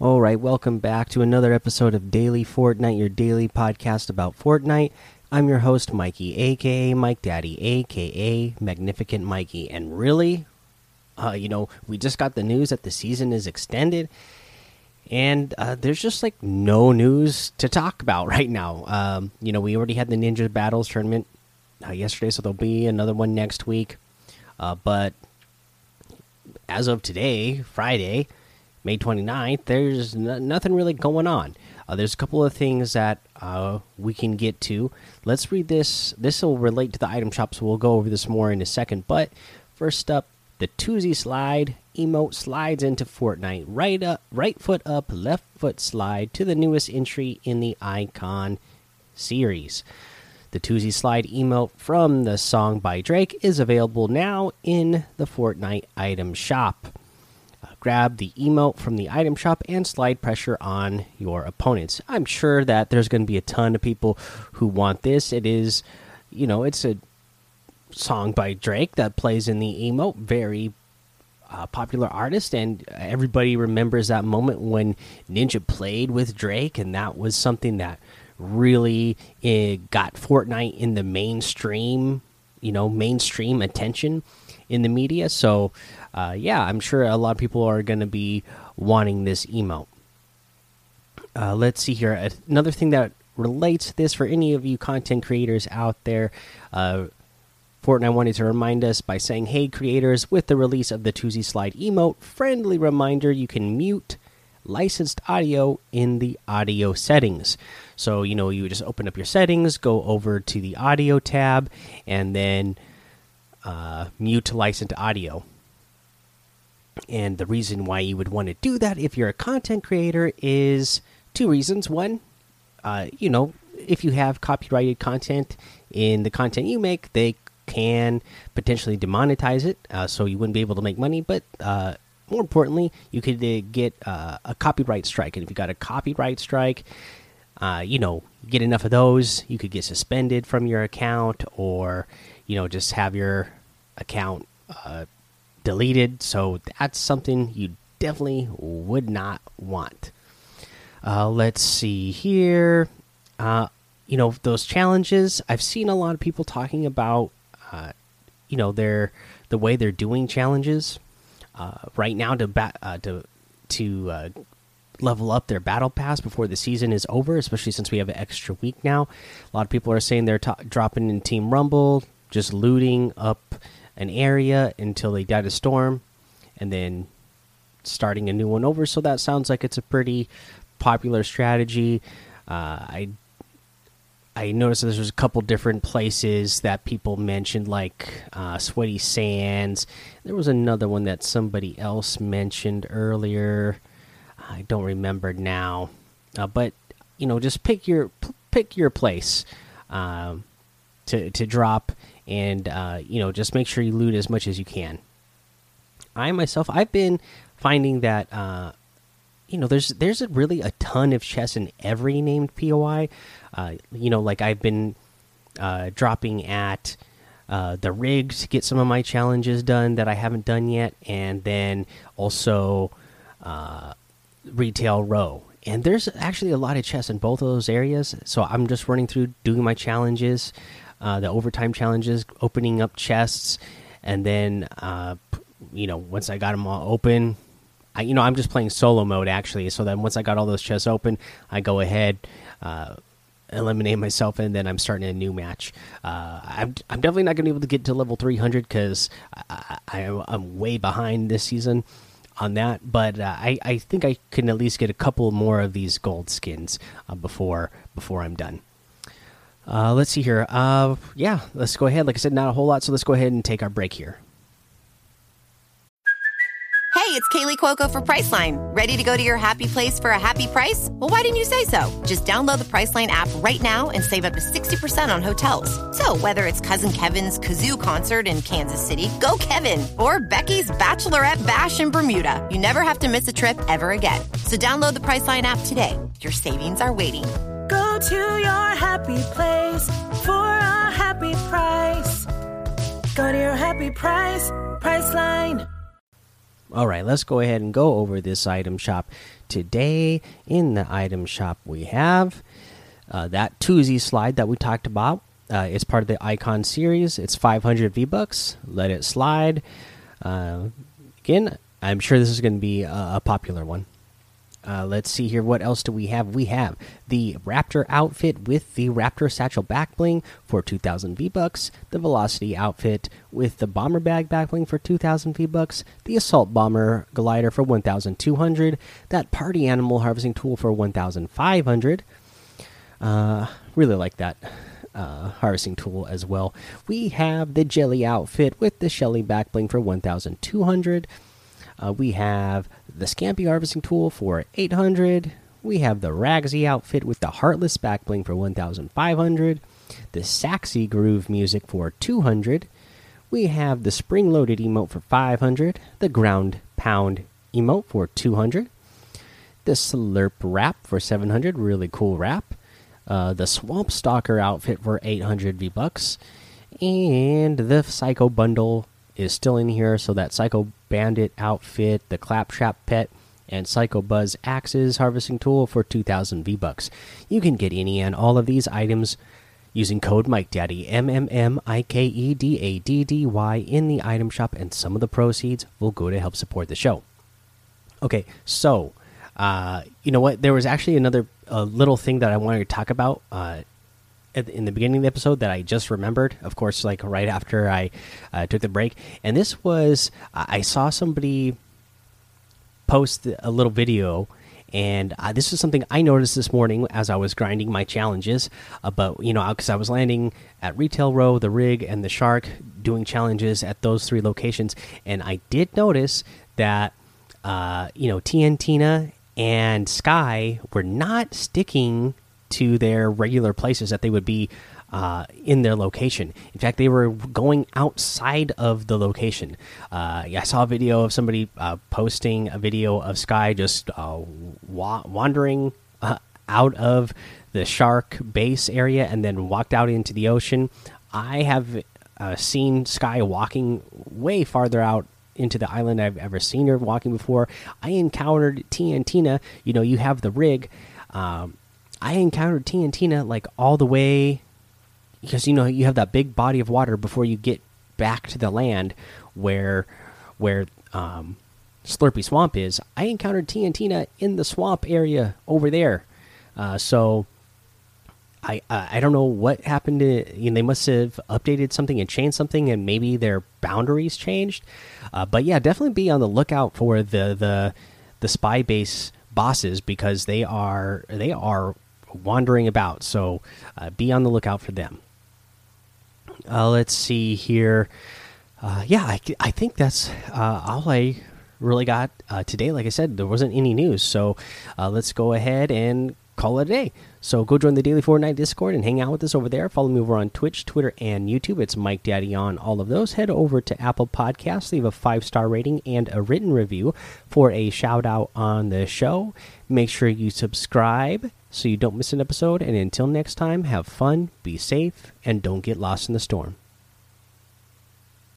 right, welcome back to another episode of Daily Fortnite, your daily podcast about Fortnite. I'm your host, Mikey, aka Mike Daddy, aka Magnificent Mikey. And really, uh, you know, we just got the news that the season is extended, and uh, there's just like no news to talk about right now. Um, you know, we already had the Ninja Battles tournament uh, yesterday, so there'll be another one next week. Uh, but as of today, Friday, May 29th, there's nothing really going on. Uh, there's a couple of things that uh, we can get to. Let's read this. This will relate to the item shop, so we'll go over this more in a second. But first up, the Toosie slide emote slides into Fortnite. Right up, right foot up, left foot slide to the newest entry in the Icon series. The Toosie slide emote from the song by Drake is available now in the Fortnite item shop grab the emote from the item shop and slide pressure on your opponents. I'm sure that there's going to be a ton of people who want this. It is, you know, it's a song by Drake that plays in the emote, very uh, popular artist, and everybody remembers that moment when Ninja played with Drake, and that was something that really uh, got Fortnite in the mainstream, you know, mainstream attention in the media. So uh, yeah, I'm sure a lot of people are going to be wanting this emote. Uh, let's see here. Another thing that relates to this for any of you content creators out there. Uh, Fortnite wanted to remind us by saying, "Hey creators, with the release of the Toosie Slide emote, friendly reminder you can mute licensed audio in the audio settings." So you know, you just open up your settings, go over to the audio tab, and then uh, mute licensed audio. And the reason why you would want to do that if you're a content creator is two reasons. One, uh, you know, if you have copyrighted content in the content you make, they can potentially demonetize it, uh, so you wouldn't be able to make money. But uh, more importantly, you could uh, get uh, a copyright strike, and if you got a copyright strike, uh, you know, get enough of those, you could get suspended from your account, or you know, just have your account uh, deleted. So that's something you definitely would not want. Uh, let's see here. Uh, you know those challenges. I've seen a lot of people talking about, uh, you know, their the way they're doing challenges uh, right now to bat uh, to to uh, level up their battle pass before the season is over. Especially since we have an extra week now. A lot of people are saying they're dropping in Team Rumble, just looting up an area until they die a storm, and then starting a new one over. So that sounds like it's a pretty popular strategy. Uh, I I noticed there's a couple different places that people mentioned, like uh, Sweaty Sands. There was another one that somebody else mentioned earlier. I don't remember now, uh, but you know, just pick your pick your place um, to to drop and uh, you know just make sure you loot as much as you can. I myself, I've been finding that uh, you know there's there's a really a ton of chests in every named POI. Uh, you know, like I've been uh, dropping at uh, the rig to get some of my challenges done that I haven't done yet, and then also uh, retail row. And there's actually a lot of chests in both of those areas, so I'm just running through doing my challenges uh, the overtime challenges, opening up chests, and then uh, you know once I got them all open, I you know I'm just playing solo mode actually. So then once I got all those chests open, I go ahead. Uh, eliminate myself and then I'm starting a new match. Uh, I'm, I'm definitely not going to be able to get to level 300 because I, am way behind this season on that. But uh, I, I think I can at least get a couple more of these gold skins uh, before before I'm done. Uh, let's see here. Uh, yeah, let's go ahead. Like I said, not a whole lot, so let's go ahead and take our break here. Hey, it's Kaley Cuoco for Priceline. Ready to go to your happy place for a happy price? Well, why didn't you say so? Just download the Priceline app right now and save up to 60% on hotels. So, whether it's Cousin Kevin's Kazoo concert in Kansas City, go Kevin, or Becky's Bachelorette Bash in Bermuda, you never have to miss a trip ever again. So, download the Priceline app today. Your savings are waiting Go to your happy place for a happy price. Go to your happy price, Priceline. All right, let's go ahead and go over this item shop today. In the item shop, we have uh, that Toosie slide that we talked about. Uh, it's part of the Icon series. It's 500 V bucks. Let it slide. Uh, again, I'm sure this is going to be a, a popular one. Uh, let's see here. What else do we have? We have the Raptor outfit with the Raptor satchel back bling for 2,000 V bucks. The Velocity outfit with the Bomber bag back bling for 2,000 V bucks. The Assault Bomber glider for 1,200. That Party Animal harvesting tool for 1,500. Uh, really like that uh, harvesting tool as well. We have the Jellie outfit with the Shelly back bling for 1,200. Uh, we have the Scampy harvesting tool for 800. We have the Ragsy outfit with the Heartless Backbling for 1,500. The Saxy Groove music for 200. We have the Spring Loaded emote for 500. The Ground Pound emote for 200. The Slurp wrap for 700. Really cool wrap. Uh, the Swamp Stalker outfit for 800 V bucks. And the Psycho bundle is still in here. So that Psycho Bandit outfit, the Claptrap pet, and Psycho Buzz axes harvesting tool for 2,000 V bucks. You can get any and all of these items using code Mike Daddy M M M I K E D A D D Y in the item shop, and some of the proceeds will go to help support the show. Okay, so uh, you know what? There was actually another uh, little thing that I wanted to talk about. Uh, in the beginning of the episode that I just remembered, of course, like right after I uh, took the break. And this was, I saw somebody post a little video, and uh, this is something I noticed this morning as I was grinding my challenges. About, you know, because I was landing at Retail Row, the Rig, and the Shark doing challenges at those three locations. And I did notice that, uh, you know, TNTina and Sky were not sticking to their regular places that they would be uh, in their location. In fact, they were going outside of the location. Uh, I saw a video of somebody uh, posting a video of Sky just uh, wa wandering uh, out of the shark base area and then walked out into the ocean. I have uh, seen Sky walking way farther out into the island I've ever seen her walking before. I encountered T and Tina. You know, you have the rig. Um, I encountered TNTina like all the way because you know you have that big body of water before you get back to the land where where um, Slurpy Swamp is. I encountered TNTina in the swamp area over there. Uh, so I I don't know what happened to you know, they must have updated something and changed something and maybe their boundaries changed. Uh, but yeah, definitely be on the lookout for the the the spy base bosses because they are they are wandering about. So uh, be on the lookout for them. Uh, let's see here. Uh, yeah, I, I, think that's all I really got today. Like I said, there wasn't any news. So let's go ahead and call it a day. So go join the Daily Fortnite Discord and hang out with us over there. Follow me over on Twitch, Twitter, and YouTube. It's Mike Daddy on all of those. Head over to Apple Podcasts, leave a five star rating and a written review for a shout out on the show. Make sure you subscribe so you don't miss an episode. And until next time, have fun, be safe, and don't get lost in the storm.